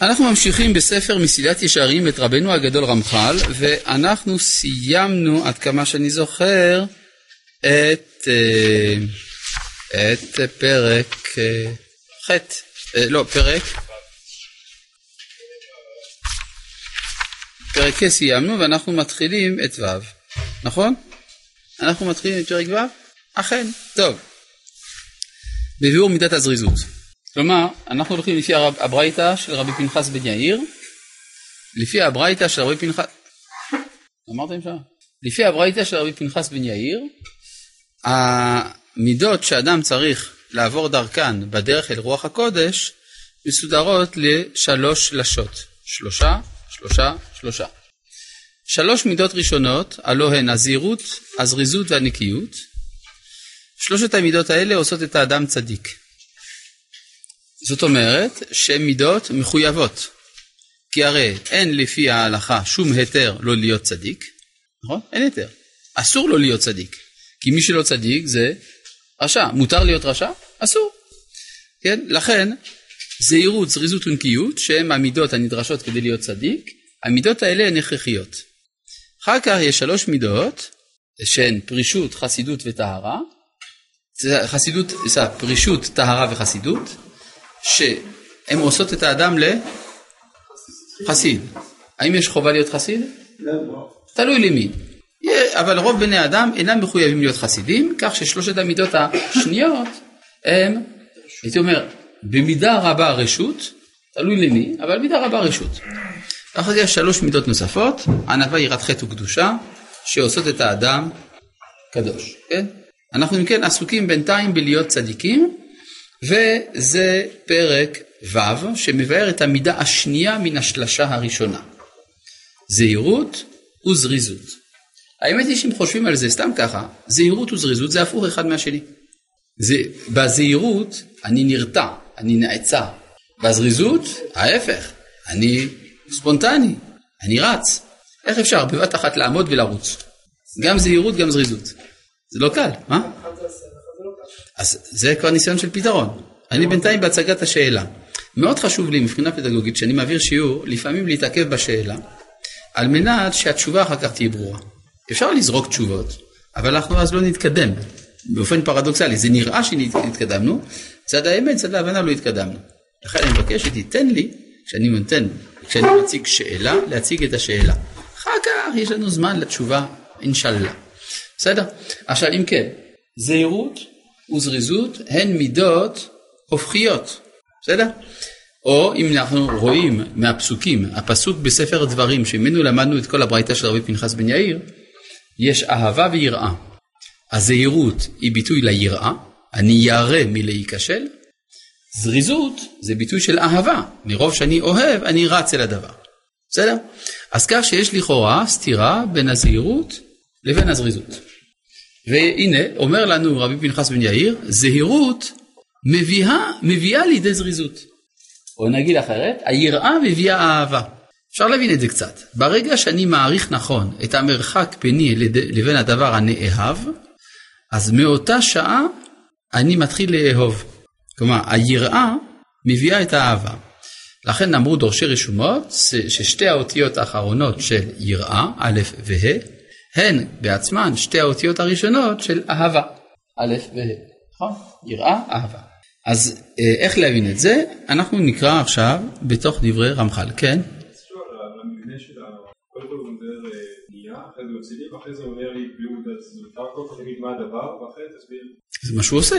אנחנו ממשיכים בספר מסילת ישרים את רבנו הגדול רמח"ל, ואנחנו סיימנו, עד כמה שאני זוכר, את, אה, את פרק אה, ח', אה, לא, פרק, פרק ה' סיימנו ואנחנו מתחילים את ו', נכון? אנחנו מתחילים את פרק ו'? אכן, טוב. בביאור מידת הזריזות. כלומר, אנחנו הולכים לפי הברייתא של רבי פנחס בן יאיר, לפי הברייתא של רבי פנחס... אמרתם שם? לפי הברייתא של רבי פנחס בן יאיר, המידות שאדם צריך לעבור דרכן בדרך אל רוח הקודש, מסודרות לשלוש שלשות. שלושה, שלושה, שלושה. שלוש מידות ראשונות, הלא הן הזהירות, הזריזות והנקיות. שלושת המידות האלה עושות את האדם צדיק. זאת אומרת שהן מידות מחויבות. כי הרי אין לפי ההלכה שום היתר לא להיות צדיק, נכון? אין היתר. אסור לו להיות צדיק. כי מי שלא צדיק זה רשע. מותר להיות רשע? אסור. כן? לכן זהירות, זריזות ונקיות, שהן המידות הנדרשות כדי להיות צדיק, המידות האלה הן הכרחיות. אחר כך יש שלוש מידות שהן פרישות, חסידות וטהרה. חסידות, פרישות, טהרה וחסידות. שהן עושות את האדם לחסיד. האם יש חובה להיות חסיד? לא. תלוי למי. אבל רוב בני אדם אינם מחויבים להיות חסידים, כך ששלושת המידות השניות הם, הייתי אומר, במידה רבה רשות, תלוי למי, אבל במידה רבה רשות. אחר כך יש שלוש מידות נוספות, ענווה, יראת חטא וקדושה, שעושות את האדם קדוש, כן? אנחנו אם כן עסוקים בינתיים בלהיות צדיקים, וזה פרק ו' שמבאר את המידה השנייה מן השלשה הראשונה. זהירות וזריזות. האמת היא שאם חושבים על זה סתם ככה, זהירות וזריזות זה הפוך אחד מהשני. זה, בזהירות אני נרתע, אני נעצר. בזריזות, ההפך, אני ספונטני, אני רץ. איך אפשר בבת אחת לעמוד ולרוץ? גם זהירות, גם זריזות. זה לא קל, מה? אז זה כבר ניסיון של פתרון. אני בינתיים בהצגת השאלה. מאוד חשוב לי מבחינה פדגוגית שאני מעביר שיעור, לפעמים להתעכב בשאלה, על מנת שהתשובה אחר כך תהיה ברורה. אפשר לזרוק תשובות, אבל אנחנו אז לא נתקדם. באופן פרדוקסלי, זה נראה שהתקדמנו, צד האמת, צד ההבנה לא התקדמנו. לכן אני מבקש שתיתן לי, כשאני נותן, כשאני מציג שאלה, להציג את השאלה. אחר כך יש לנו זמן לתשובה, אינשאללה. בסדר? עכשיו אם כן, זהירות וזריזות הן מידות הופכיות, בסדר? או אם אנחנו רואים מהפסוקים, הפסוק בספר דברים שממנו למדנו את כל הברייתא של רבי פנחס בן יאיר, יש אהבה ויראה. הזהירות היא ביטוי ליראה, אני ירא מלהיכשל, זריזות זה ביטוי של אהבה, מרוב שאני אוהב אני רץ אל הדבר, בסדר? אז כך שיש לכאורה סתירה בין הזהירות לבין הזריזות. והנה, אומר לנו רבי פנחס בן יאיר, זהירות מביאה, מביאה לידי זריזות. או נגיד אחרת, היראה מביאה אהבה. אפשר להבין את זה קצת. ברגע שאני מעריך נכון את המרחק ביני לבין הדבר הנאהב, אז מאותה שעה אני מתחיל לאהוב. כלומר, היראה מביאה את האהבה. לכן אמרו דורשי רשומות ששתי האותיות האחרונות של יראה, א' וה', הן בעצמן שתי האותיות הראשונות של אהבה, א' וה', נכון? יראה, אהבה. אז אה, איך להבין את זה? אנחנו נקרא עכשיו בתוך דברי רמח"ל, כן? זה מה שהוא עושה.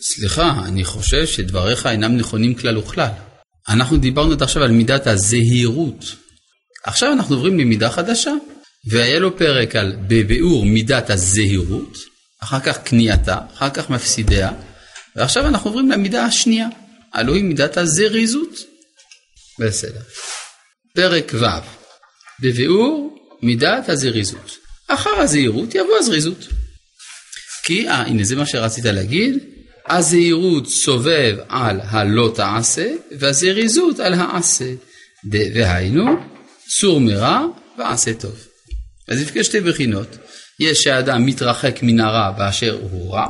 סליחה, אני חושב שדבריך אינם נכונים כלל וכלל. אנחנו דיברנו עד עכשיו על מידת הזהירות. עכשיו אנחנו עוברים למידה חדשה, והיה לו פרק על בביאור מידת הזהירות, אחר כך כניעתה, אחר כך מפסידיה, ועכשיו אנחנו עוברים למידה השנייה, הלוא היא מידת הזריזות. בסדר. פרק ו' בביאור מידת הזריזות. אחר הזהירות יבוא הזריזות. כי, אה, הנה זה מה שרצית להגיד, הזהירות סובב על הלא תעשה, והזריזות על העשה. והיינו, סור מרע ועשה טוב. אז יש שתי בחינות. יש שהאדם מתרחק מן הרע באשר הוא רע,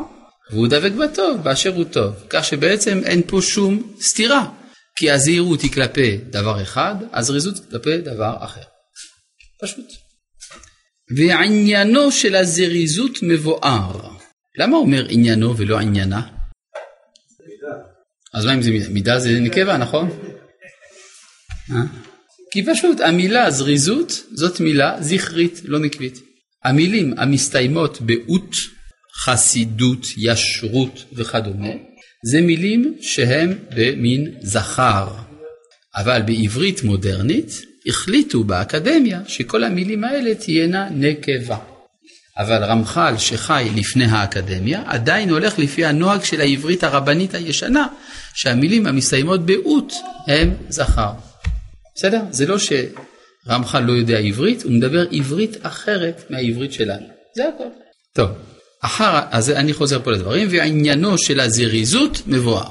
והוא דבק בטוב באשר הוא טוב, כך שבעצם אין פה שום סתירה, כי הזהירות היא כלפי דבר אחד, הזריזות כלפי דבר אחר. פשוט. ועניינו של הזריזות מבואר. למה אומר עניינו ולא עניינה? אז מה אם זה מידה? מידה זה נקבה, נכון? אה? כי פשוט המילה זריזות זאת מילה זכרית, לא נקבית. המילים המסתיימות באות, חסידות, ישרות וכדומה, זה מילים שהם במין זכר. אבל בעברית מודרנית החליטו באקדמיה שכל המילים האלה תהיינה נקבה. אבל רמח"ל שחי לפני האקדמיה עדיין הולך לפי הנוהג של העברית הרבנית הישנה שהמילים המסתיימות באות הם זכר. בסדר? זה לא שרמח"ל לא יודע עברית, הוא מדבר עברית אחרת מהעברית שלנו. זה הכל. טוב, אחר, אז אני חוזר פה לדברים, ועניינו של הזריזות מבואר.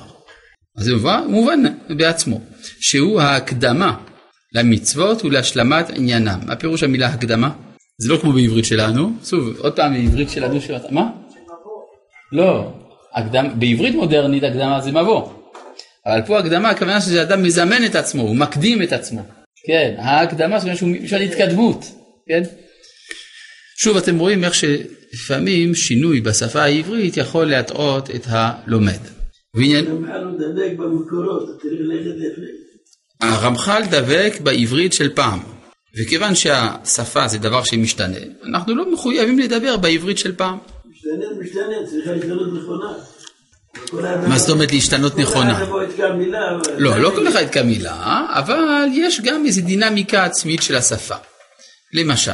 אז זה מבואר, מובן בעצמו, שהוא ההקדמה למצוות ולהשלמת עניינם. מה פירוש המילה הקדמה? זה לא כמו בעברית שלנו, שוב, עוד פעם בעברית שלנו, שאתה, מה? לא, הקדמה, בעברית מודרנית הקדמה זה מבוא. אבל פה הקדמה הכוונה שזה אדם מזמן את עצמו, הוא מקדים את עצמו. כן, ההקדמה אומרת שהוא של התקדמות, כן? שוב אתם רואים איך שלפעמים שינוי בשפה העברית יכול להטעות את הלומד. ועניין... הרמח"ל דבק בעברית של פעם, וכיוון שהשפה זה דבר שמשתנה, אנחנו לא מחויבים לדבר בעברית של פעם. משתנה, משתנה, צריכה להשתנות נכונה. מה זאת אומרת להשתנות נכונה? לא, לא כל אחד יתקע מילה, אבל יש גם איזו דינמיקה עצמית של השפה. למשל,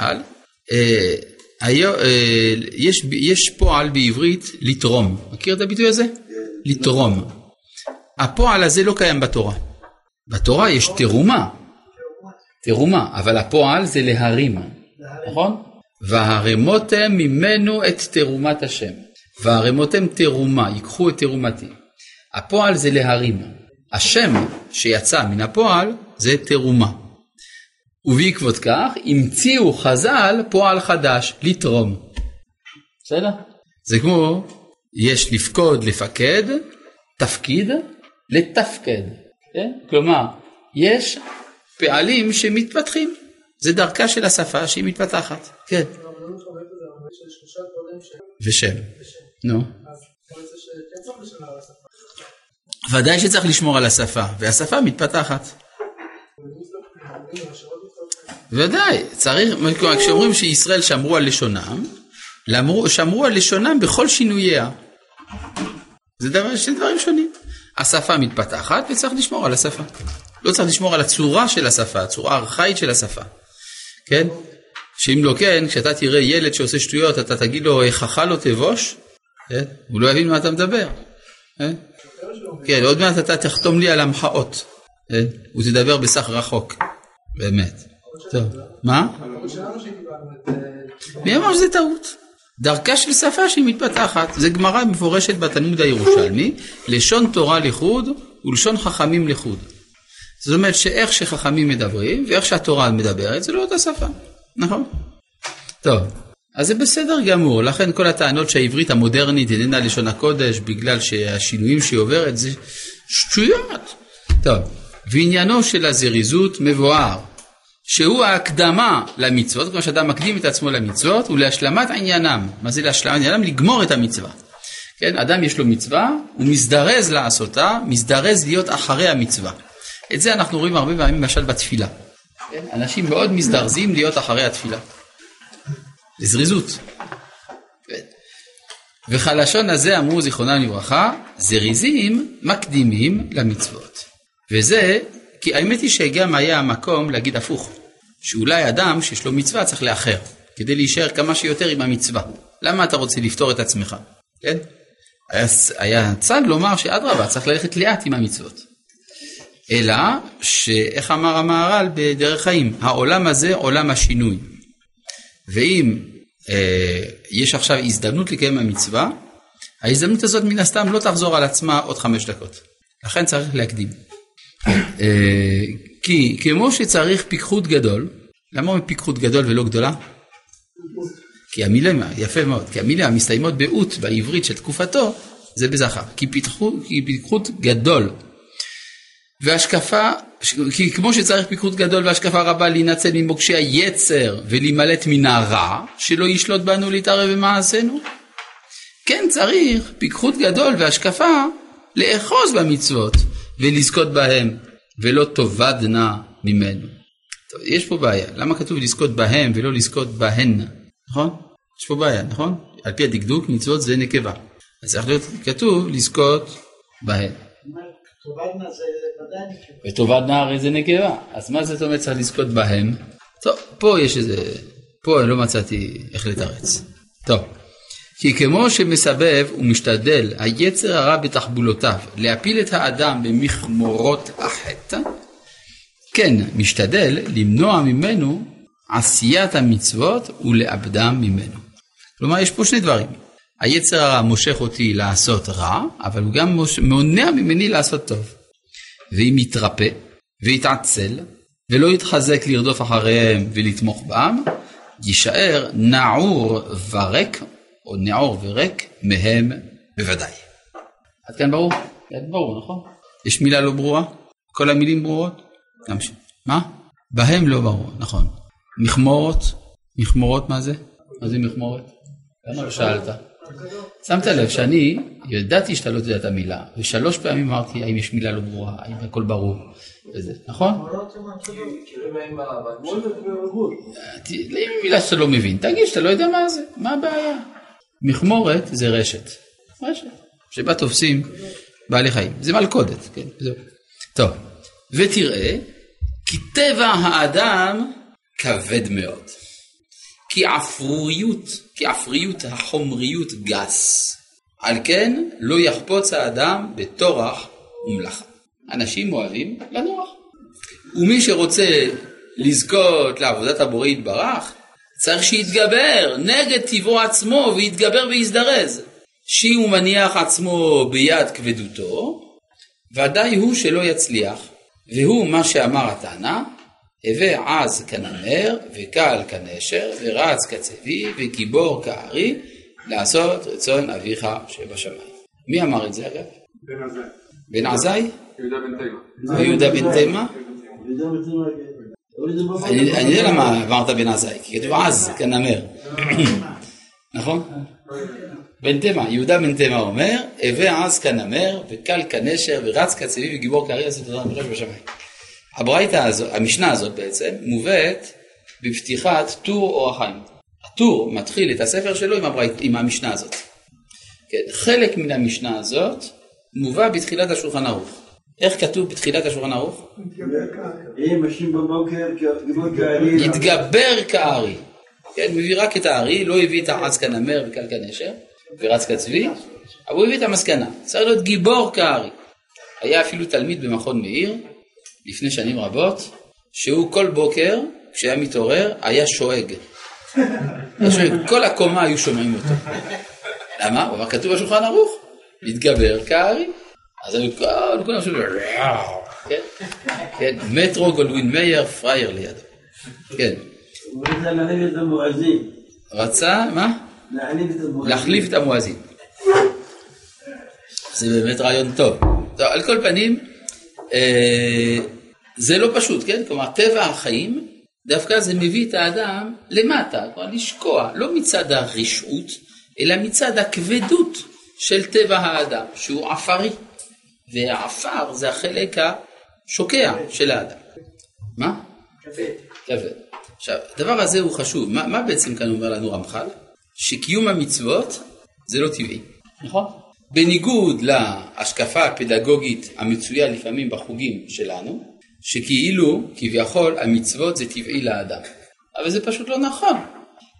אה, אה, יש, יש פועל בעברית לתרום. מכיר את הביטוי הזה? לתרום. הפועל הזה לא קיים בתורה. בתורה יש תרומה. תרומה, אבל הפועל זה להרים, נכון? והרמותם ממנו את תרומת השם. והרמותם תרומה, ייקחו את תרומתי. הפועל זה להרים. השם שיצא מן הפועל זה תרומה. ובעקבות כך המציאו חז"ל פועל חדש, לתרום. בסדר? זה כמו, יש לפקוד, לפקד, תפקיד, לתפקד. כן? כלומר, יש פעלים שמתפתחים. זה דרכה של השפה שהיא מתפתחת. כן. ושם. נו. ודאי שצריך לשמור על השפה, והשפה מתפתחת. ודאי, צריך, כשאומרים שישראל שמרו על לשונם, שמרו על לשונם בכל שינוייה. זה דבר, שני דברים שונים. השפה מתפתחת וצריך לשמור על השפה. לא צריך לשמור על הצורה של השפה, הצורה הארכאית של השפה. כן? שאם לא כן, כשאתה תראה ילד שעושה שטויות, אתה תגיד לו, איככה לא תבוש? כן? הוא לא יבין מה אתה מדבר. כן? כן, עוד מעט אתה תחתום לי על המחאות. כן? הוא תדבר בסך רחוק. באמת. טוב. מה? מי אמר שזה טעות? דרכה של שפה שהיא מתפתחת. זה גמרא מפורשת בתלמוד הירושלמי, לשון תורה לחוד ולשון חכמים לחוד. זאת אומרת שאיך שחכמים מדברים ואיך שהתורה מדברת זה לא אותה שפה, נכון? טוב, אז זה בסדר גמור, לכן כל הטענות שהעברית המודרנית איננה לשון הקודש בגלל שהשינויים שהיא עוברת זה שטויות. טוב, ועניינו של הזריזות מבואר, שהוא ההקדמה למצוות, כמו שאדם מקדים את עצמו למצוות, ולהשלמת עניינם. מה זה להשלמת עניינם? לגמור את המצווה. כן, אדם יש לו מצווה, הוא מזדרז לעשותה, מזדרז להיות אחרי המצווה. את זה אנחנו רואים הרבה פעמים למשל בתפילה. כן? אנשים מאוד מזדרזים להיות אחרי התפילה. לזריזות. כן. וכלשון הזה אמרו זיכרונם לברכה, זריזים מקדימים למצוות. וזה, כי האמת היא שגם היה המקום להגיד הפוך, שאולי אדם שיש לו מצווה צריך לאחר, כדי להישאר כמה שיותר עם המצווה. למה אתה רוצה לפתור את עצמך? כן? היה, היה צד לומר שאדרבה, צריך ללכת לאט עם המצוות. אלא שאיך אמר המהר"ל בדרך חיים, העולם הזה עולם השינוי. ואם אה, יש עכשיו הזדמנות לקיים המצווה, ההזדמנות הזאת מן הסתם לא תחזור על עצמה עוד חמש דקות. לכן צריך להקדים. אה, כי כמו שצריך פיקחות גדול, למה אומרים פיקחות גדול ולא גדולה? כי המילים, יפה מאוד, כי המילים המסתיימות באות בעברית של תקופתו זה בזכר. כי פיתחות גדול והשקפה, כי כמו שצריך פיקחות גדול והשקפה רבה להינצל ממוקשי היצר ולהימלט מן הרע, שלא ישלוט בנו להתערב במעשינו, כן צריך פיקחות גדול והשקפה לאחוז במצוות ולזכות בהם, ולא תאבדנה ממנו. טוב, יש פה בעיה, למה כתוב לזכות בהם ולא לזכות בהן, נכון? יש פה בעיה, נכון? על פי הדקדוק מצוות זה נקבה. אז צריך להיות כתוב לזכות בהן. ותאבדנה הרי זה נקבה, אז מה זאת אומרת צריך לזכות בהם? טוב, פה יש איזה, פה לא מצאתי איך לתרץ. טוב, כי כמו שמסבב ומשתדל היצר הרע בתחבולותיו להפיל את האדם במכמורות החטא, כן משתדל למנוע ממנו עשיית המצוות ולאבדם ממנו. כלומר יש פה שני דברים, היצר הרע מושך אותי לעשות רע, אבל הוא גם מונע ממני לעשות טוב. ואם יתרפא ויתעצל ולא יתחזק לרדוף אחריהם ולתמוך בם, יישאר נעור וריק, או נעור וריק, מהם בוודאי. עד כאן ברור? כן, ברור, נכון? יש מילה לא ברורה? כל המילים ברורות? גם ש... מה? בהם לא ברור, נכון. מכמורות? מכמורות מה זה? מה זה מכמורת? למה לא שאלת? שמת לב שאני ידעתי שאתה לא יודע את המילה, ושלוש פעמים אמרתי האם יש מילה לא ברורה, האם הכל ברור, וזה, נכון? אם מילה שאתה לא מבין, תגיד שאתה לא יודע מה זה, מה הבעיה? מכמורת זה רשת, רשת, שבה תופסים בעלי חיים, זה מלכודת, כן, זהו. טוב, ותראה, כי טבע האדם כבד מאוד. כי עפריות, כי עפריות החומריות גס. על כן לא יחפוץ האדם בטורח ומלאכה. אנשים אוהבים לנוח. ומי שרוצה לזכות לעבודת הבורא יתברך, צריך שיתגבר נגד טבעו עצמו ויתגבר ויזדרז. שאם הוא מניח עצמו ביד כבדותו, ודאי הוא שלא יצליח, והוא מה שאמר התנא, הווה עז כנמר, וקל כנשר, ורץ כצבי, וגיבור כארי, לעשות רצון אביך שבשמיים. מי אמר את זה אגב? בן עזאי. בן עזאי? יהודה בן תימה. ויהודה בן תימה? אני אני יודע למה אמרת בן עזאי, כי כתוב עז כנמר. נכון? בן תימה, יהודה בן תימה אומר, הווה עז כנמר, וקל כנשר, ורץ כצבי, וגיבור כארי, לעשות רצון אביך שבשמיים. הברייתא הזאת, המשנה הזאת בעצם, מובאת בפתיחת טור אור החיים. הטור מתחיל את הספר שלו עם, הברית, עם המשנה הזאת. כן, חלק מן המשנה הזאת מובא בתחילת השולחן ערוך. איך כתוב בתחילת השולחן ערוך? יתגבר כארי. כן, מביא רק את הארי, לא הביא את העץ כנמר וקל כנשר ורץ כצבי, אבל הוא הביא את המסקנה. צריך להיות גיבור כארי. היה אפילו תלמיד במכון מאיר, לפני שנים רבות, שהוא כל בוקר, כשהיה מתעורר, היה שואג. כל הקומה היו שומעים אותו. למה? הוא אמר, כתוב בשולחן ערוך, להתגבר כארי. אז היו כל כולם שומעים, כן, כן, מטרו גולדווין מאייר, פרייר לידו. כן, הוא רצה להחליף את המואזין. רצה, מה? להחליף את המואזין. זה באמת רעיון טוב. טוב, על כל פנים, אה, זה לא פשוט, כן? כלומר, טבע החיים, דווקא זה מביא את האדם למטה, כלומר לשקוע, לא מצד הרשעות, אלא מצד הכבדות של טבע האדם, שהוא עפרי. והעפר זה החלק השוקע של האדם. מה? כבד. עכשיו, הדבר הזה הוא חשוב. מה, מה בעצם כאן אומר לנו רמח"ל? שקיום המצוות זה לא טבעי, נכון? בניגוד להשקפה הפדגוגית המצויה לפעמים בחוגים שלנו, שכאילו, כביכול, המצוות זה טבעי לאדם. אבל זה פשוט לא נכון.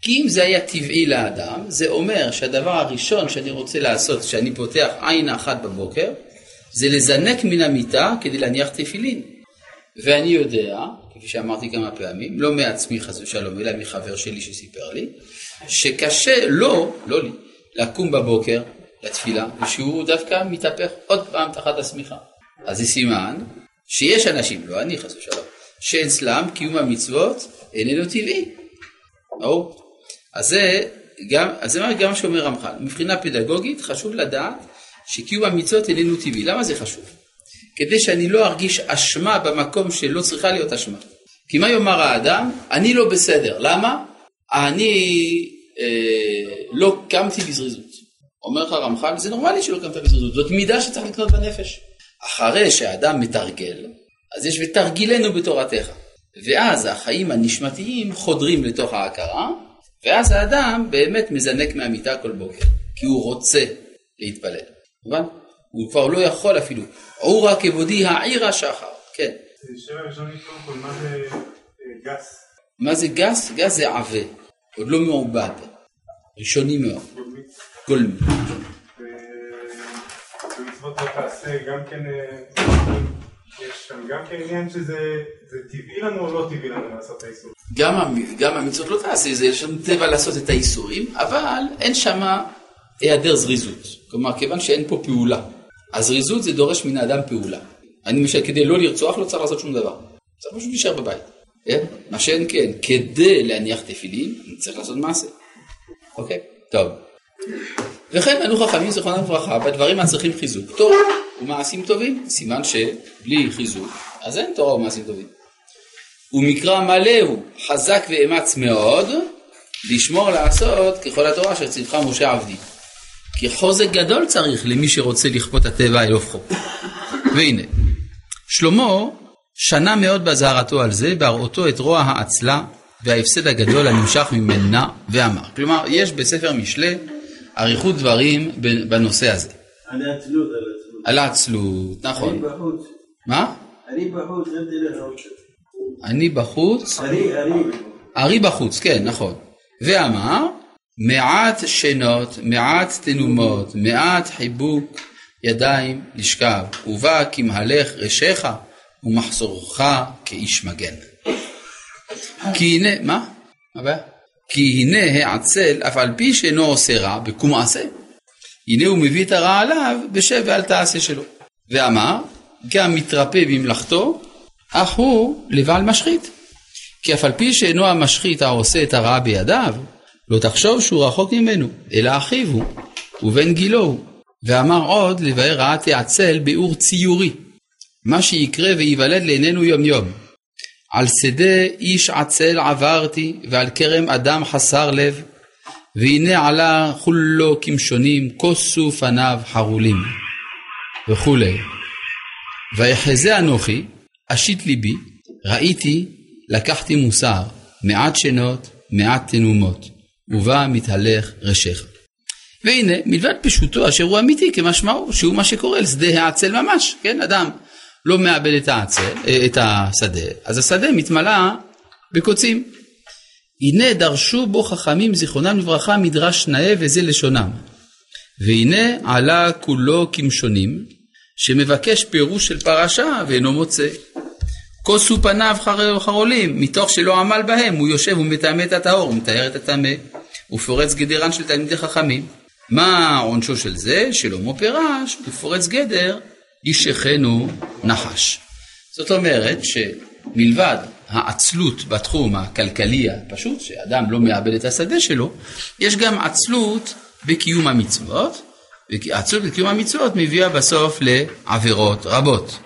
כי אם זה היה טבעי לאדם, זה אומר שהדבר הראשון שאני רוצה לעשות כשאני פותח עין אחת בבוקר, זה לזנק מן המיטה כדי להניח תפילין. ואני יודע, כפי שאמרתי כמה פעמים, לא מעצמי חס ושלום, אלא מחבר שלי שסיפר לי, שקשה לו, לא לי, לקום בבוקר לתפילה, ושהוא דווקא מתהפך עוד פעם תחת השמיכה. אז זה סימן שיש אנשים, לא אני חס ושלום, שאצלם קיום המצוות איננו טבעי. ברור? אז זה גם, אז זה גם שאומר רמח"ל. מבחינה פדגוגית חשוב לדעת שקיום המצוות איננו טבעי. למה זה חשוב? כדי שאני לא ארגיש אשמה במקום שלא צריכה להיות אשמה. כי מה יאמר האדם? אני לא בסדר. למה? אני אה, לא קמתי בזריזות. אומר לך רמח"ל, זה נורמלי שלא קמת בזריזות, זאת מידה שצריך לקנות בנפש. אחרי שהאדם מתרגל, אז יש ותרגילנו בתורתך. ואז החיים הנשמתיים חודרים לתוך ההכרה, ואז האדם באמת מזנק מהמיטה כל בוקר, כי הוא רוצה להתפלל. מובן? הוא כבר לא יכול אפילו. עורה כבודי העירה שחר. כן. שאלה ראשונית קודם כל, מה זה אה, גס? מה זה גס? גס זה עבה, עוד לא מעובד. ראשוני מאוד. גולמי? ומצוות לא תעשה, גם כן, אה, יש שם גם כן עניין שזה זה טבעי לנו או לא טבעי לנו לעשות את האיסור? גם, המ- גם המצוות לא תעשה, זה יש לנו טבע לעשות את האיסורים, אבל אין שם היעדר זריזות. כלומר, כיוון שאין פה פעולה. הזריזות זה דורש מן האדם פעולה. אני למשל, כדי לא לרצוח לא צריך לעשות שום דבר. צריך פשוט להישאר בבית. כן? מה שאין כן, כדי להניח תפילין, אני צריך לעשות מעשה. אוקיי? טוב. וכן ענו חכמים זיכרונם לברכה בדברים הצריכים חיזוק. תורה ומעשים טובים, סימן שבלי חיזוק, אז אין תורה ומעשים טובים. ומקרא מלא הוא חזק ואמץ מאוד, לשמור לעשות ככל התורה אשר ציווך משה עבדי. כי חוזק גדול צריך למי שרוצה לכפות הטבע אל הופכו. והנה, שלמה שנה מאוד באזהרתו על זה, בהראותו את רוע האצלה וההפסד הגדול הנמשך ממנה, ואמר. כלומר, יש בספר משלי אריכות דברים בנושא הזה. על העצלות, על העצלות. על העצלות, אני נכון. בחוץ. מה? אני בחוץ, אל תלך עוד. אני בחוץ, אני, אני. ארי בחוץ, כן, נכון. ואמר, מעט שנות, מעט תנומות, מעט חיבוק ידיים לשכב, ובא כמהלך ראשיך ומחסורך כאיש מגן. כי הנה, מה? מה הבעיה? כי הנה העצל, אף על פי שאינו עושה רע, בקום מעשה. הנה הוא מביא את הרע עליו, בשב ואל תעשה שלו. ואמר, גם מתרפא במלאכתו, אך הוא לבעל משחית. כי אף על פי שאינו המשחית העושה את הרעה בידיו, לא תחשוב שהוא רחוק ממנו, אלא אחיו הוא, ובן גילו הוא. ואמר עוד, לבאר רעה תעצל ביאור ציורי, מה שיקרה וייוולד לעינינו יום יום. על שדה איש עצל עברתי, ועל כרם אדם חסר לב, והנה עלה כולו כמשונים, כוסו פניו חרולים, וכולי. ויחזה אנוכי, אשית ליבי, ראיתי, לקחתי מוסר, מעט שנות, מעט תנומות, ובה מתהלך ראשיך. והנה, מלבד פשוטו אשר הוא אמיתי כמשמעו, שהוא מה שקורה לשדה העצל ממש, כן, אדם לא מאבד את העצל, אה, את השדה, אז השדה מתמלא בקוצים. הנה דרשו בו חכמים זיכרונם לברכה מדרש נאה וזה לשונם. והנה עלה כולו כמשונים, שמבקש פירוש של פרשה ואינו מוצא. כוסו פניו חר- חרולים, מתוך שלא עמל בהם, הוא יושב ומטמא את הטהור, ומטהר את הטמא, ופורץ גדרן של תלמידי חכמים. מה עונשו של זה? שלמה פירש, ופורץ גדר, ישכנו נחש. זאת אומרת שמלבד העצלות בתחום הכלכלי הפשוט, שאדם לא מאבד את השדה שלו, יש גם עצלות בקיום המצוות, והעצלות בקיום המצוות מביאה בסוף לעבירות רבות.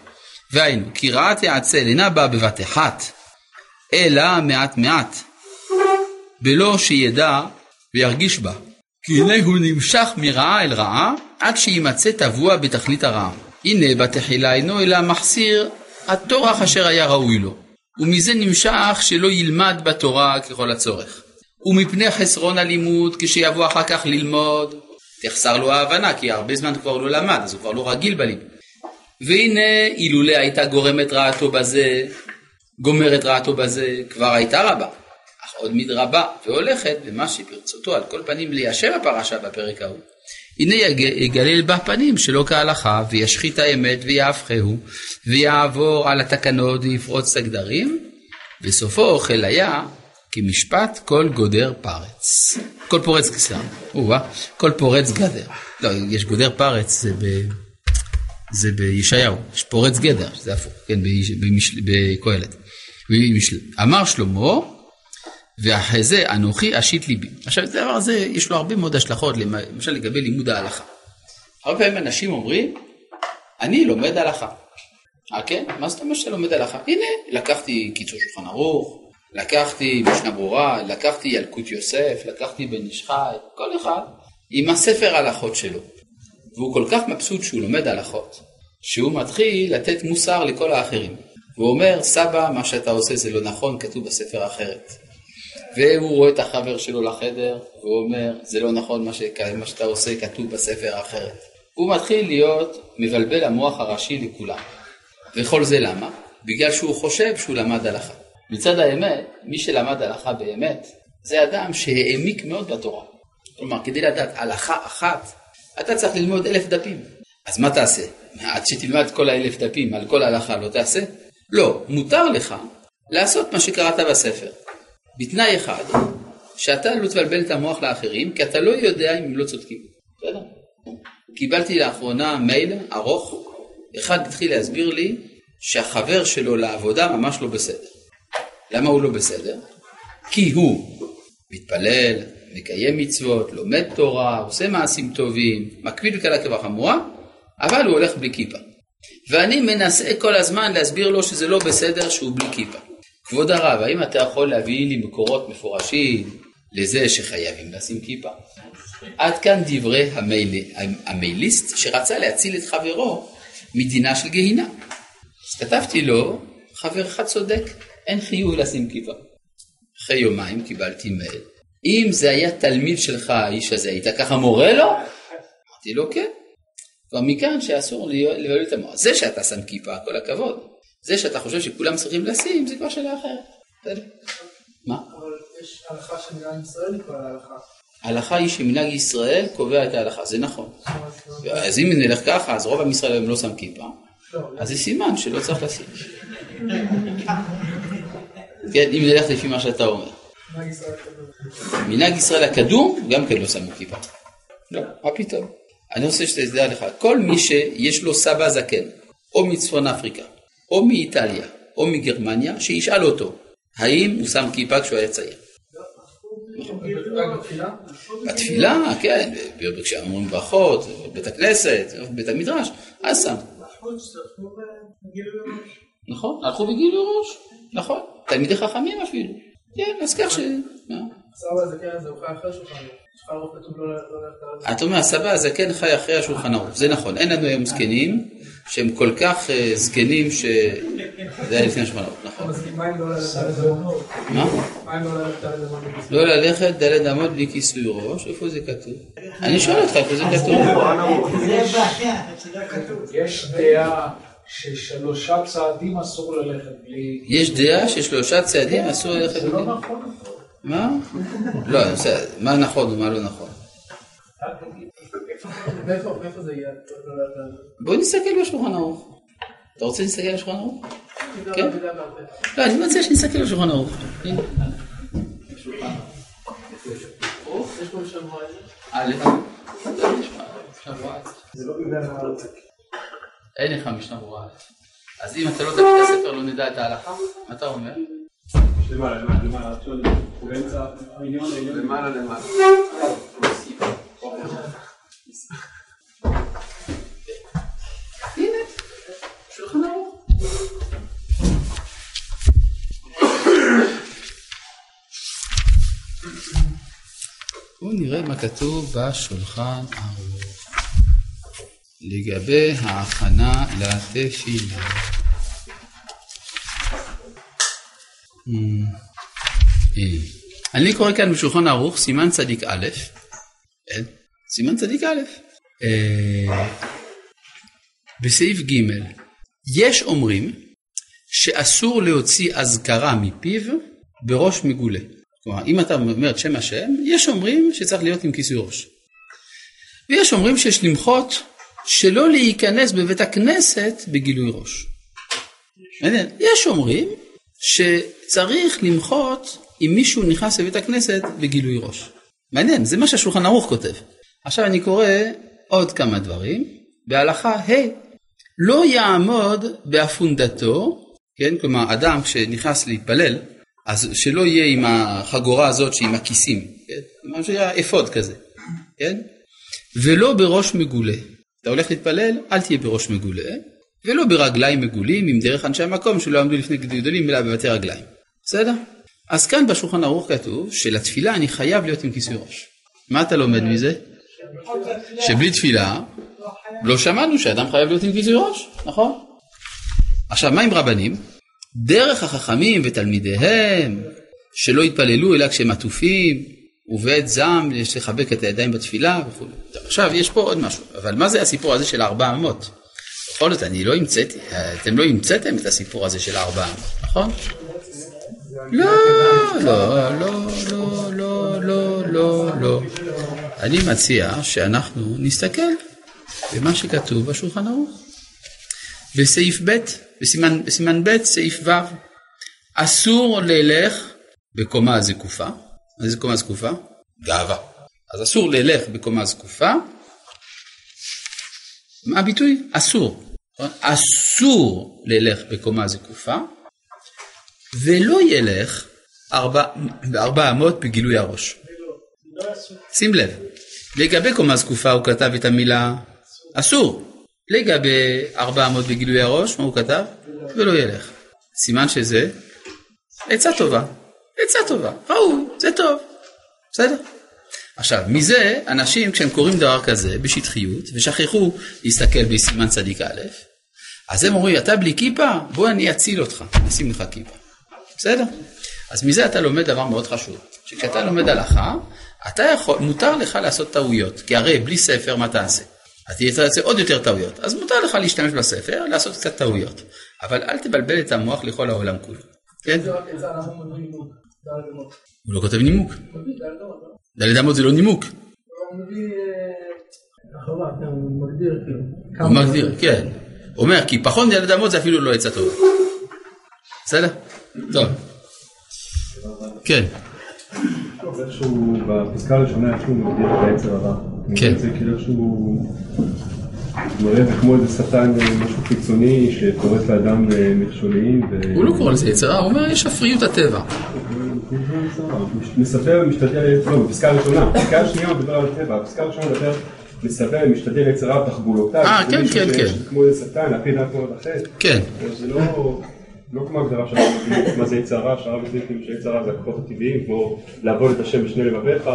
והיינו, כי רעת העצל אינה באה בבת אחת, אלא מעט מעט, בלא שידע וירגיש בה. כי הנה הוא נמשך מרעה אל רעה, עד שימצא טבוע בתכלית הרעה. הנה בתחילה אינו אלא מחסיר הטורח אשר היה ראוי לו, ומזה נמשך שלא ילמד בתורה ככל הצורך. ומפני חסרון הלימוד, כשיבוא אחר כך ללמוד, תחסר לו ההבנה, כי הרבה זמן כבר לא למד, אז הוא כבר לא רגיל בלימוד. והנה אילולא הייתה גורמת רעתו בזה, גומרת רעתו בזה, כבר הייתה רבה, אך עוד מתרבה והולכת במה שברצותו על כל פנים ליישב הפרשה בפרק ההוא. הנה יג- יגלל בה פנים שלא כהלכה, וישחית האמת ויהפכהו, ויעבור על התקנות ויפרוץ את הגדרים, וסופו חיל היה כמשפט כל גודר פרץ. כל פורץ, סליחה, או-אה, כל פורץ גדר. לא, יש גודר פרץ, זה ב... זה בישעיהו, יש פורץ גדר, זה הפוך, כן, בקהלת. אמר שלמה, ואחרי זה אנוכי אשית ליבי. עכשיו, הדבר הזה יש לו הרבה מאוד השלכות, למשל לגבי לימוד ההלכה. הרבה פעמים אנשים אומרים, אני לומד הלכה. אה כן? מה זאת אומרת שאתה לומד הלכה? הנה, לקחתי קיצור שולחן ערוך, לקחתי משנה ברורה, לקחתי ילקוט יוסף, לקחתי בן איש חי, כל אחד עם הספר הלכות שלו. והוא כל כך מבסוט שהוא לומד הלכות, שהוא מתחיל לתת מוסר לכל האחרים. והוא אומר, סבא, מה שאתה עושה זה לא נכון, כתוב בספר אחרת. והוא רואה את החבר שלו לחדר, והוא אומר, זה לא נכון מה, ש... מה שאתה עושה, כתוב בספר אחרת. הוא מתחיל להיות מבלבל המוח הראשי לכולם. וכל זה למה? בגלל שהוא חושב שהוא למד הלכה. מצד האמת, מי שלמד הלכה באמת, זה אדם שהעמיק מאוד בתורה. כלומר, כדי לדעת הלכה אחת, אתה צריך ללמוד אלף דפים. אז מה תעשה? עד שתלמד כל האלף דפים על כל הלכה לא תעשה? לא, מותר לך לעשות מה שקראת בספר. בתנאי אחד, שאתה לא תבלבל את המוח לאחרים, כי אתה לא יודע אם הם לא צודקים. בסדר? קיבלתי לאחרונה מייל ארוך, אחד התחיל להסביר לי שהחבר שלו לעבודה ממש לא בסדר. למה הוא לא בסדר? כי הוא מתפלל, מקיים מצוות, לומד תורה, עושה מעשים טובים, מקפיד בקלה כבחמורה, אבל הוא הולך בלי כיפה. ואני מנסה כל הזמן להסביר לו שזה לא בסדר שהוא בלי כיפה. כבוד הרב, האם אתה יכול להביא לי מקורות מפורשים לזה שחייבים לשים כיפה? עד כאן דברי המייל, המייליסט שרצה להציל את חברו מדינה של גיהינה. אז כתבתי לו, חברך צודק, אין חיוב לשים כיפה. אחרי יומיים קיבלתי מייל. אם זה היה תלמיד שלך, האיש הזה, היית ככה מורה לו? אמרתי לו, כן. כבר מכאן שאסור לבלבל את המוח. זה שאתה שם כיפה, כל הכבוד. זה שאתה חושב שכולם צריכים לשים, זה כבר שאלה אחרת. מה? אבל יש הלכה שמנהג ישראל נקבע להלכה. ההלכה היא שמנהג ישראל קובע את ההלכה, זה נכון. אז אם נלך ככה, אז רוב עם ישראל היום לא שם כיפה, לא, אז זה סימן שלא צריך לשים. כן, אם נלך לפי מה שאתה אומר. מנהג ישראל הקדום, גם כן לא שמו כיפה. לא, מה פתאום? אני רוצה שתדע לך, כל מי שיש לו סבא זקן, או מצפון אפריקה, או מאיטליה, או מגרמניה, שישאל אותו, האם הוא שם כיפה כשהוא היה צעיר. בתפילה? כן, כשאומרים ברכות, בבית הכנסת, בבית המדרש, אז שם. נכון, הלכו וגילו ראש, נכון, תלמידי חכמים אפילו. כן, אז כך ש... אתה אומר, הסבא הזקן חי אחרי השולחן ערוך, זה נכון, אין לנו היום זקנים שהם כל כך אה, זקנים ש... זה היה לפני השולחן ערוך, נכון. מה לא ללכת? מה? אם לא? לא ללכת דלת אמות בלי כיסוי ראש, איפה זה כתוב? אני שואל אותך איפה זה כתוב. זה בעיה, זה כתוב. יש דעה ששלושה צעדים אסור ללכת בלי... יש דעה ששלושה צעדים אסור ללכת זה לא בלי... נכון. מה? לא, בסדר, מה נכון ומה לא נכון. מאיפה מאיפה זה יהיה? לא ללכת על זה. בוא נסתכל בשולחן ערוך. אתה רוצה להסתכל על השולחן ערוך? כן. לא, אני מציע שנסתכל על השולחן ערוך. מה אין לך משנה ברורה. אז אם אתה לא תביא את הספר לא נדע את ההלכה, מה אתה אומר? למעלה, למעלה, למעלה. למעלה, שולחן. בואו נראה מה כתוב בשולחן ערוך לגבי ההכנה לתפילה. הנה. אני קורא כאן בשולחן ערוך סימן צדיק א'? סימן צדיק א', אה, בסעיף ג' יש אומרים שאסור להוציא אזכרה מפיו בראש מגולה. כלומר, אם אתה אומר את שם השם, יש אומרים שצריך להיות עם כיסוי ראש. ויש אומרים שיש למחות שלא להיכנס בבית הכנסת בגילוי ראש. יש אומרים שצריך למחות אם מישהו נכנס לבית הכנסת בגילוי ראש. מעניין, זה מה שהשולחן ערוך כותב. עכשיו אני קורא עוד כמה דברים. בהלכה ה' לא יעמוד באפונדתו, כן, כלומר אדם שנכנס להתפלל, אז שלא יהיה עם החגורה הזאת שעם הכיסים, כן, מה שהיה אפוד כזה, כן, ולא בראש מגולה. אתה הולך להתפלל, אל תהיה בראש מגולה, ולא ברגליים מגולים, עם דרך אנשי המקום שלא עמדו לפני גדולים, אלא בבתי רגליים. בסדר? אז כאן בשולחן ערוך כתוב שלתפילה אני חייב להיות עם כיסוי ראש. מה אתה לומד מזה? שבלי תפילה, לא שמענו שאדם חייב להיות עם כיסוי ראש, נכון? עכשיו, מה עם רבנים? דרך החכמים ותלמידיהם, שלא יתפללו אלא כשהם עטופים, ובעת זעם יש לחבק את הידיים בתפילה וכו'. עכשיו, יש פה עוד משהו, אבל מה זה הסיפור הזה של ארבע אמות? בכל זאת, אני לא המצאתי, אתם לא המצאתם את הסיפור הזה של ארבע אמות, נכון? לא, לא, לא, לא, לא, לא, לא, לא. אני מציע שאנחנו נסתכל במה שכתוב בשולחן ערוך. בסעיף ב', בסימן, בסימן ב', סעיף ו', אסור ללך בקומה זקופה. מה זה קומה זקופה? גאווה. אז אסור ללך בקומה זקופה. מה הביטוי? אסור. אסור ללך בקומה זקופה, ולא ילך ארבע, בארבע אמות בגילוי הראש. שים לב, לגבי קומה זקופה הוא כתב את המילה אסור. לגבי ארבע אמות בגילוי הראש, מה הוא כתב? ולא ילך. סימן שזה עצה טובה. עצה טובה, ראוי, זה טוב. בסדר? עכשיו, מזה אנשים כשהם קוראים דבר כזה בשטחיות ושכחו להסתכל בסימן צדיק א', אז הם אומרים, אתה בלי כיפה? בוא אני אציל אותך, נשים לך כיפה. בסדר? אז מזה אתה לומד דבר מאוד חשוב, שכשאתה לומד הלכה, אתה יכול, מותר לך לעשות טעויות, כי הרי בלי ספר מה תעשה? אתה תעשה עוד יותר טעויות, אז מותר לך להשתמש בספר, לעשות קצת טעויות, אבל אל תבלבל את המוח לכל העולם כולו, כן? הוא לא כותב נימוק. דלת אמות זה לא נימוק. הוא מגדיר, כן. הוא אומר, כי פחון דלת אמות זה אפילו לא עצה טובה. בסדר? טוב. כן. איכשהו בפסקה הראשונה איכשהו מגדיר את היצר הרע. כן. זה כאילו איכשהו מראה את זה כמו איזה שטן, אה, משהו חיצוני שפורץ לאדם אה, מכשולים. הוא לא קורא לזה יצר רע, הוא אומר, יש אפריות הטבע. מספר ומשתדל, לא, בפסקה הראשונה, בפסקה השנייה הוא מדבר על הטבע, בפסקה הראשונה הוא מדבר, מספר ומשתדל יצר רע בתחבולותיו. אה, כן, כן, כן. כמו איזה שטן, פי דעת מאוד אחרת. כן. זה לא... לא כמו הגדרה של מה זה יצר רע, שהרב מבין כאילו שיצר רע זה הכוחות הטבעיים, כמו לעבוד את השם בשני לבביך,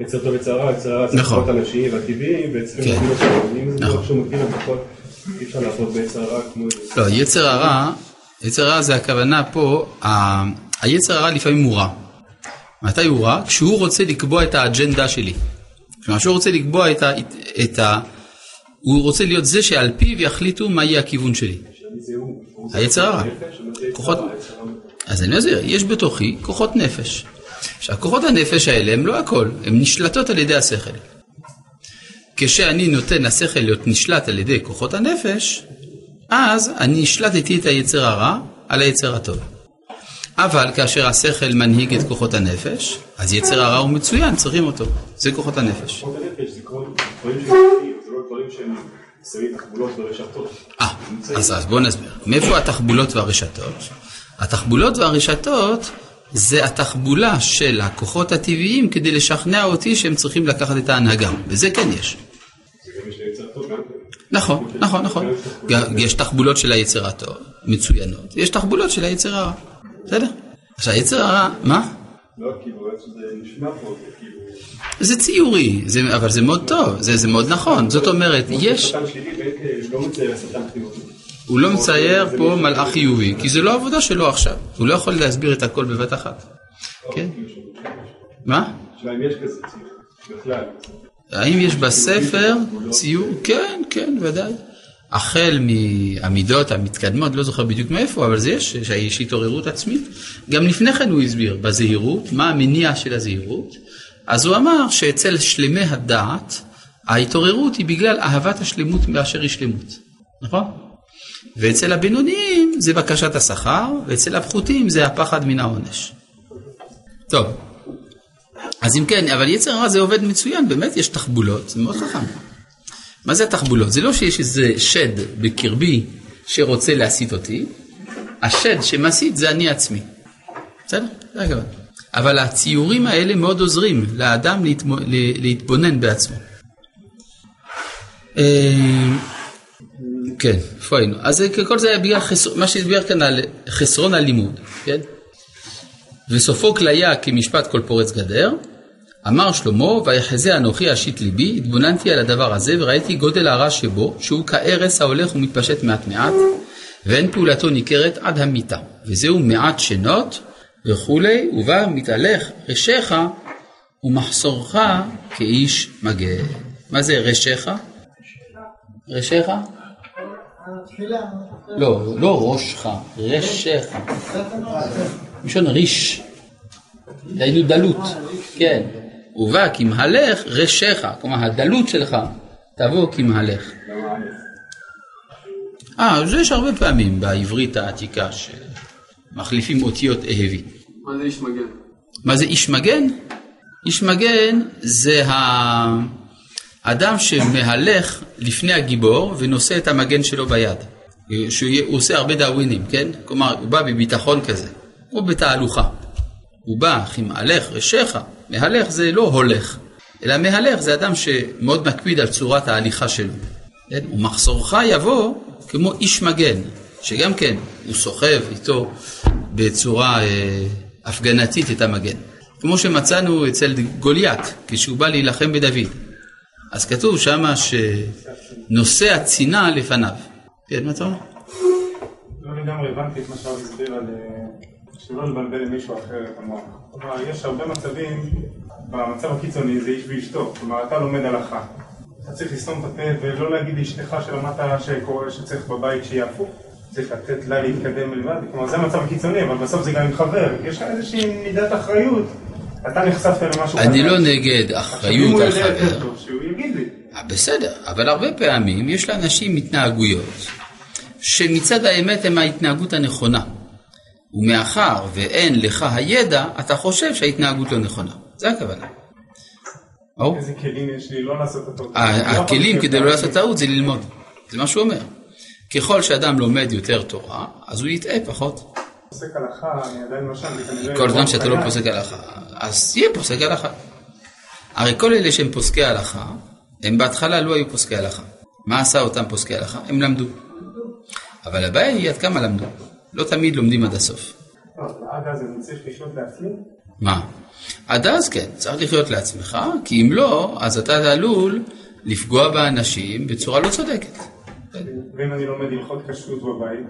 יצר טוב יצר רע, יצר רע זה נכון. הכוחות הנשיים והטבעיים, וצריכים כן. אם זה נכון. שהוא מגדיר את הכוחות, אי אפשר לעבוד ביצר רע כמו. לא, יצר הרע, יצר הרע זה הכוונה פה, היצר הרע לפעמים הוא רע. מתי הוא רע? כשהוא רוצה לקבוע את האג'נדה שלי. כלומר, כשהוא רוצה לקבוע את ה... את ה הוא רוצה להיות זה שעל פיו יחליטו מה יהיה הכיוון שלי. היצר הרע. כוחות-. אז אני מסביר, יש בתוכי כוחות נפש. עכשיו, כוחות הנפש האלה הם לא הכל, הן נשלטות על ידי השכל. כשאני נותן לשכל להיות נשלט על ידי כוחות הנפש, אז אני השלטתי את היצר הרע על היצר הטוב. אבל כאשר השכל מנהיג את כוחות הנפש, אז יצר הרע הוא מצוין, צריכים אותו. זה כוחות הנפש. כוחות הנפש זה כל דברים שהם תחבולות ורשתות. אה, אז, אז בואו נסביר. מאיפה התחבולות והרשתות? התחבולות והרשתות זה התחבולה של הכוחות הטבעיים כדי לשכנע אותי שהם צריכים לקחת את ההנהגה, וזה כן יש. נכון, נכון, נכון. יש תחבולות של היצר הטוב, מצוינות, יש תחבולות של היצר הרע. בסדר? עכשיו, היצר הרע, מה? לא, כאילו, איך שזה נשמע פה, זה כאילו... זה ציורי, זה, אבל זה מאוד טוב, זה, זה מאוד נכון. זאת אומרת, יש, ואין לא. הוא לא מצייר פה מלאך חיובי, כי זה לא עבודה שלו עכשיו. הוא לא יכול להסביר את הכל בבת אחת. כן? מה? האם יש בספר ציור? כן, כן, ודאי. החל מהמידות המתקדמות, לא זוכר בדיוק מאיפה, אבל זה יש, שיש התעוררות עצמית. גם לפני כן הוא הסביר בזהירות, מה המניע של הזהירות. אז הוא אמר שאצל שלמי הדעת, ההתעוררות היא בגלל אהבת השלמות באשר היא שלמות. נכון? ואצל הבינוניים זה בקשת השכר, ואצל הפחותים זה הפחד מן העונש. טוב, אז אם כן, אבל יצר הרע זה עובד מצוין, באמת יש תחבולות, זה מאוד חכם. מה זה התחבולות? זה לא שיש איזה שד בקרבי שרוצה להסית אותי, השד שמסית זה אני עצמי. בסדר? זה הכוונה. אבל הציורים האלה מאוד עוזרים לאדם להתמו- להתבונן בעצמו. אה, כן, איפה היינו? אז כל זה היה בגלל חסר, מה שדיבר כאן על חסרון הלימוד, כן? וסופו כליה כמשפט כל פורץ גדר. אמר שלמה, ויחזה אנוכי אשית ליבי, התבוננתי על הדבר הזה וראיתי גודל הרע שבו, שהוא כארס ההולך ומתפשט מעט מעט, ואין פעולתו ניכרת עד המיתה. וזהו מעט שנות וכולי, ובא מתהלך רשך ומחסורך כאיש מגן. מה זה? רשך? התפילה. לא, לא ראשך, רשך. מלשון ריש. דהיינו דלות, כן. ובא כמהלך רשך, כלומר הדלות שלך תבוא כמהלך. אה, זה יש הרבה פעמים בעברית העתיקה שמחליפים אותיות אהבי. מה זה איש מגן? מה זה איש מגן? איש מגן זה האדם שמהלך לפני הגיבור ונושא את המגן שלו ביד. שהוא עושה הרבה דאווינים, כן? כלומר, הוא בא בביטחון כזה, או בתהלוכה. הוא בא, אחי מהלך, רשך, מהלך זה לא הולך, אלא מהלך זה אדם שמאוד מקפיד על צורת ההליכה שלו. כן? ומחסורך יבוא כמו איש מגן, שגם כן, הוא סוחב איתו בצורה אה, הפגנתית את המגן. כמו שמצאנו אצל גוליית, כשהוא בא להילחם בדוד. אז כתוב שמה שנושא הצינה לפניו. כן, מה אתה אומר? לא לגמרי הבנתי את מה שהרב הסביר על אה, שלא לבלבל למישהו אחר את המוח. כלומר, יש הרבה מצבים, במצב הקיצוני זה איש ואשתו. כלומר, אתה לומד הלכה. אתה צריך לסתום את הפה ולא להגיד לאשתך שלמדת שצריך בבית שיהיה הפוך. צריך לתת לה להתקדם לבד. כלומר, זה המצב הקיצוני, אבל בסוף זה גם עם חבר. יש לך איזושהי מידת אחריות. אתה נחשפת למשהו אני חדש. לא נגד אחריות על חבר. אה, בסדר, אבל הרבה פעמים יש לאנשים התנהגויות שמצד האמת הן ההתנהגות הנכונה. ומאחר ואין לך הידע, אתה חושב שההתנהגות לא נכונה. זה הכוונה. ברור? איזה כלים יש לי לא לעשות אותו. ה- הכלים כדי לא לעשות טעות זה ללמוד. זה מה שהוא אומר. ככל שאדם לומד יותר תורה, אז הוא יטעה פחות. פוסק הלכה, אני עדיין לא שם, זה כנראה... כל זמן שאתה לא. פוסק הלכה, אז תהיה פוסק הלכה. הרי כל אלה שהם פוסקי הלכה, הם בהתחלה לא היו פוסקי הלכה. מה עשה אותם פוסקי הלכה? הם למדו. אבל הבעיה היא עד כמה למדו. לא תמיד לומדים עד הסוף. לא, עד אז אני צריך לחיות לעצמי? מה? עד אז כן, צריך לחיות לעצמך, כי אם לא, אז אתה עלול לפגוע באנשים בצורה לא צודקת. ואם אני לומד הלכות כשרות בבית?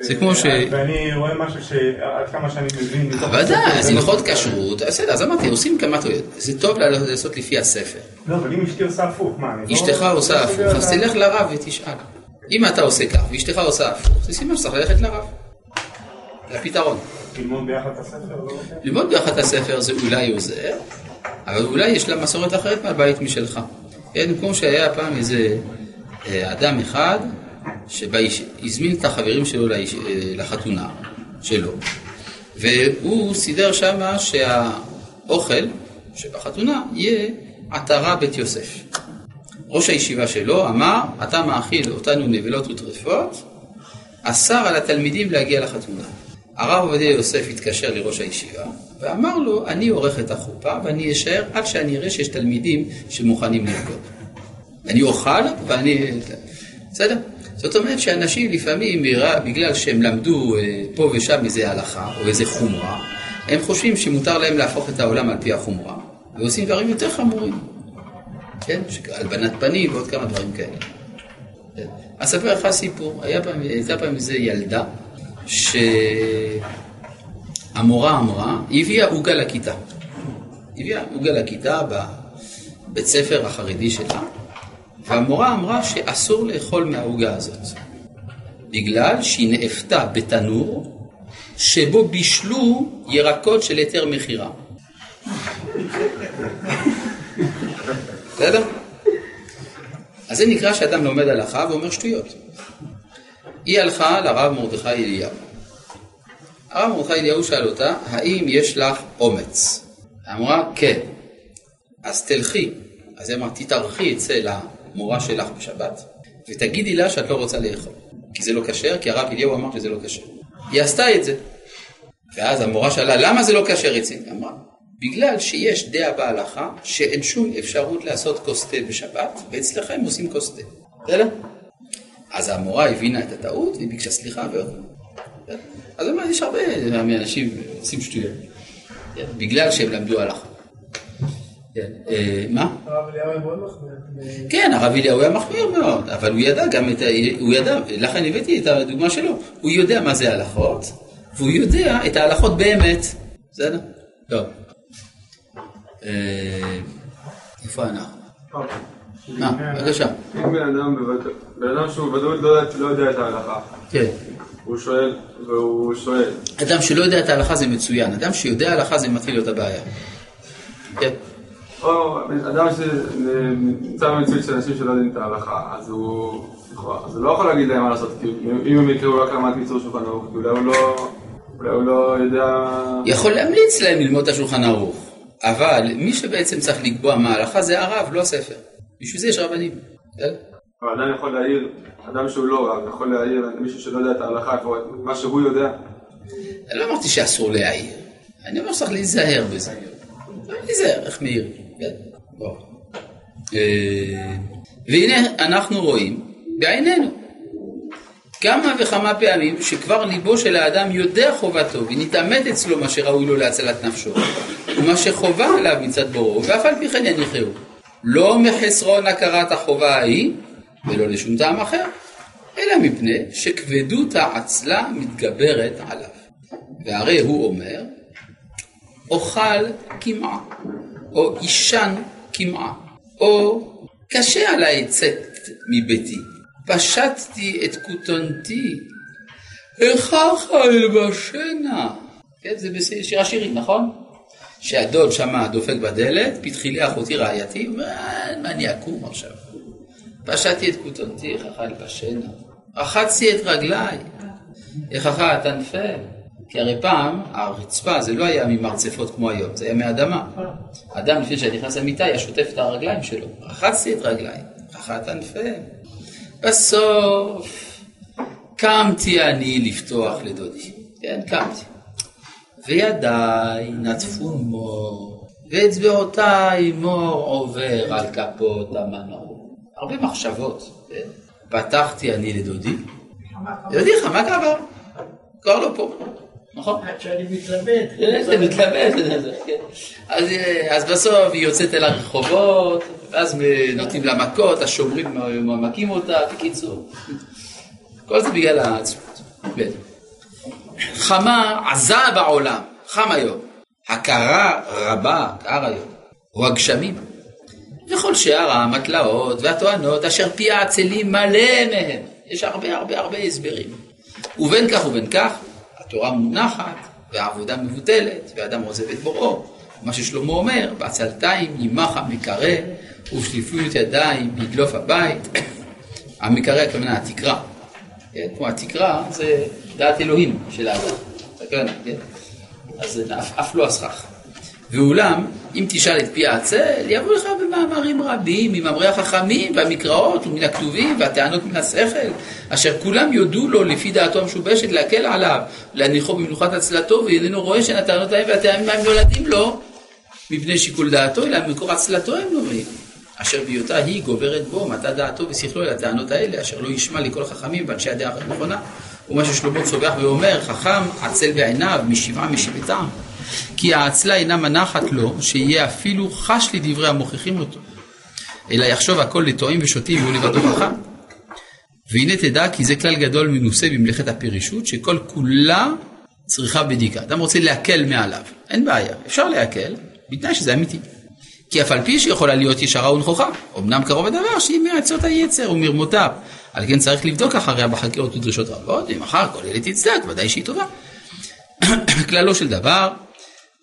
זה כמו ש- ואני רואה משהו שעד כמה שאני מבין מתוך... ודאי, אז לא הלכות. כשרות, בסדר, אז אמרתי, עושים כמה טעויות. זה טוב לעשות לפי הספר. לא, אבל אם אשתי עושה הפוך, מה, אני לא... אשתך עושה לא הפוך, סוגר אז את ה- תלך לרב ותשאל. אם אתה עושה כך ואשתך עושה הפוך, זה סימן שצריך ללכת לרב. זה הפתרון. ללמוד ביחד את הספר? לא? ללמוד ביחד את הספר זה אולי עוזר, אבל אולי יש לה מסורת אחרת מהבית משלך. כן, כמו שהיה פעם איזה אה, אדם אחד שהזמין את החברים שלו אה, לחתונה שלו, והוא סידר שמה שהאוכל שבחתונה יהיה עטרה בית יוסף. ראש הישיבה שלו אמר, אתה מאכיל אותנו נבלות וטרפות, אסר על התלמידים להגיע לחתונה. הרב עובדיה יוסף התקשר לראש הישיבה ואמר לו, אני עורך את החופה ואני אשאר עד שאני אראה שיש תלמידים שמוכנים לרקוד. אני אוכל ואני... בסדר? זאת אומרת שאנשים לפעמים, בגלל שהם למדו אה, פה ושם איזה הלכה או איזה חומרה, הם חושבים שמותר להם להפוך את העולם על פי החומרה, ועושים דברים יותר חמורים. כן? הלבנת פנים ועוד כמה דברים כאלה. כן. אספר לך סיפור, הייתה פעם איזה ילדה שהמורה אמרה, היא הביאה עוגה לכיתה. היא הביאה עוגה לכיתה בבית ספר החרדי שלה, והמורה אמרה שאסור לאכול מהעוגה הזאת, בגלל שהיא נאפתה בתנור שבו בישלו ירקות של היתר מכירה. בסדר? אז זה נקרא שאדם לומד הלכה ואומר שטויות. היא הלכה לרב מרדכי אליהו. הרב מרדכי אליהו שאל אותה, האם יש לך אומץ? אמרה, כן. אז תלכי. אז היא אמרה, תתארחי אצל המורה שלך בשבת, ותגידי לה שאת לא רוצה לאכול. כי זה לא כשר, כי הרב אליהו אמר שזה לא כשר. היא עשתה את זה. ואז המורה שאלה, למה זה לא כשר אצלי? אמרה, בגלל שיש דעה בהלכה שאין שום אפשרות לעשות כוס תה בשבת, ואצלכם עושים כוס תה. בסדר? אז המורה הבינה את הטעות והיא ביקשה סליחה ועוד. אז יש הרבה אנשים עושים שטויות. כן? בגלל שהם למדו הלכה. כן, אה, מה? הרב אליהו מאוד מחמיר. כן, הרב אליהו היה מחמיר מאוד, אבל הוא ידע גם את ה... הוא ידע, לכן הבאתי את הדוגמה שלו. הוא יודע מה זה הלכות, והוא יודע את ההלכות באמת. בסדר? טוב. אה, איפה אנחנו? מה? בבקשה. אם בן אדם, בן אדם שהוא בוודאות לא יודע- לא יודע את ההלכה, כן. הוא שואל, והוא שואל, אדם שלא יודע את ההלכה זה מצוין, אדם שיודע הלכה זה מתחיל להיות הבעיה. כן. או אדם שנמצא במציאות של אנשים שלא יודעים את ההלכה, אז הוא לא יכול להגיד להם מה לעשות, כי אם הם יקראו רק רמת קיצור שולחן ערוך, אולי הוא לא, אולי הוא לא יודע... יכול להמליץ להם ללמוד את השולחן ערוך, אבל מי שבעצם צריך לקבוע מה ההלכה זה הרב, לא הספר. בשביל זה יש רבנים. בסדר? אבל אדם יכול להעיר, אדם שהוא לא רב, יכול להעיר למישהו שלא יודע את ההלכה, מה שהוא יודע. אני לא אמרתי שאסור להעיר, אני אומר שצריך להיזהר בזה. להיזהר, איך מעיר. כן? אה, והנה אנחנו רואים בעינינו כמה וכמה פעמים שכבר ליבו של האדם יודע חובתו ונתעמת אצלו מה שראוי לו להצלת נפשו ומה שחובה עליו מצד בוראו ואף על פי כן יניחהו. לא מחסרון הכרת החובה ההיא ולא לשום טעם אחר אלא מפני שכבדות העצלה מתגברת עליו. והרי הוא אומר אוכל קמעה או אישן קמעה או קשה עליי צאת מביתי פשטתי את כותנתי, היכך אלבשנה. כן, זה בשיר השירים, נכון? שהדוד שמע דופק בדלת, פתחי לי אחותי רעייתי, אומר, "אה, מה אני אקום עכשיו? פשטתי את כותנתי, היכך אלבשנה. רחצתי את רגליי, היכך אטנפל. כי הרי פעם הרצפה זה לא היה ממרצפות כמו היום, זה היה מאדמה. אדם לפני שנכנס למיטה היה שוטף את הרגליים שלו. רחצתי את רגליי, היכך אטנפל. בסוף קמתי אני לפתוח לדודי, כן, קמתי. וידיי נטפו מור, ואצבעותיי מור עובר על כפות המנור. הרבה מחשבות, כן? פתחתי אני לדודי, דודי מה קרה? כבר לא פה, נכון? עד שאני מתלבט. זה מתלבט, זה, כן. אז, אז בסוף היא יוצאת אל הרחובות, ואז נותנים לה מכות, השומרים מכים אותה, בקיצור. כל זה בגלל העצמות. חמה עזה בעולם, חם היום. הכרה רבה, קר היום. הוא הגשמים. וכל שאר המטלאות והטוענות אשר פי העצלים מלא מהם. יש הרבה הרבה הרבה הסברים. ובין כך ובין כך, התורה מונחת, והעבודה מבוטלת, ואדם עוזב את בוראו. מה ששלמה אומר, בעצלתיים עמך מקרא, ושליפות ידיים ידלוף הבית. המקרא הכוונה התקרה. כן? כמו התקרה זה דעת אלוהים של האדם. הכוונה, כן? אז אף לא הסכך. ואולם, אם תשאל את פי העצל, יבוא לך במאמרים רבים, ממאמרי החכמים והמקראות ומן הכתובים והטענות מן השכל, אשר כולם יודו לו לפי דעתו המשובשת להקל עליו, להניחו במנוחת עצלתו, ואיננו רואה שאין הטענות ההם והטעמים ההם נולדים לו, מפני שיקול דעתו, אלא ממקור עצלתו הם נובעים. אשר בהיותה היא גוברת בו, מטה דעתו ושכלו אל הטענות האלה, אשר לא ישמע לכל חכמים ואנשי הדעה הנכונה. ומה ששלמה צובח ואומר, חכם עצל בעיניו, משבעה משבטם. כי העצלה אינה מנחת לו, שיהיה אפילו חש לדברי המוכיחים אותו. אלא יחשוב הכל לטועים ושותים והוא לבדו חכם. והנה תדע כי זה כלל גדול מנוסה במלאכת הפרישות, שכל כולה צריכה בדיקה. אדם רוצה להקל מעליו, אין בעיה, אפשר להקל, בתנאי שזה אמיתי. כי אף על פי שיכולה להיות ישרה ונכוחה, אמנם קרוב הדבר שהיא מעצות היצר ומרמותיו. על כן צריך לבדוק אחריה בחקירות ודרישות רבות, ואם אחר כל אלה תצדק, ודאי שהיא טובה. כללו של דבר,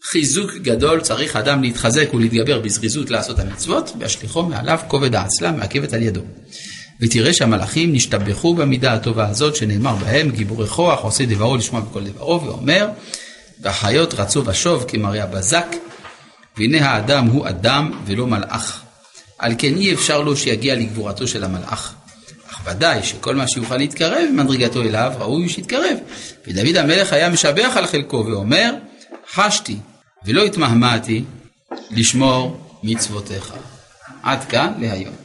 חיזוק גדול צריך אדם להתחזק ולהתגבר בזריזות לעשות המצוות, והשליחו מעליו כובד העצלה מעכבת על ידו. ותראה שהמלאכים נשתבחו במידה הטובה הזאת שנאמר בהם, גיבורי כוח, עושה דברו לשמוע בכל דברו, ואומר, והחיות רצו ושוב כמראה הבזק, והנה האדם הוא אדם ולא מלאך. על כן אי אפשר לו שיגיע לגבורתו של המלאך. אך ודאי שכל מה שיוכל להתקרב ממדרגתו אליו, ראוי שיתקרב. ודוד המלך היה משבח על חלקו ואומר, חשתי ולא התמהמהתי לשמור מצוותיך. עד כאן להיום.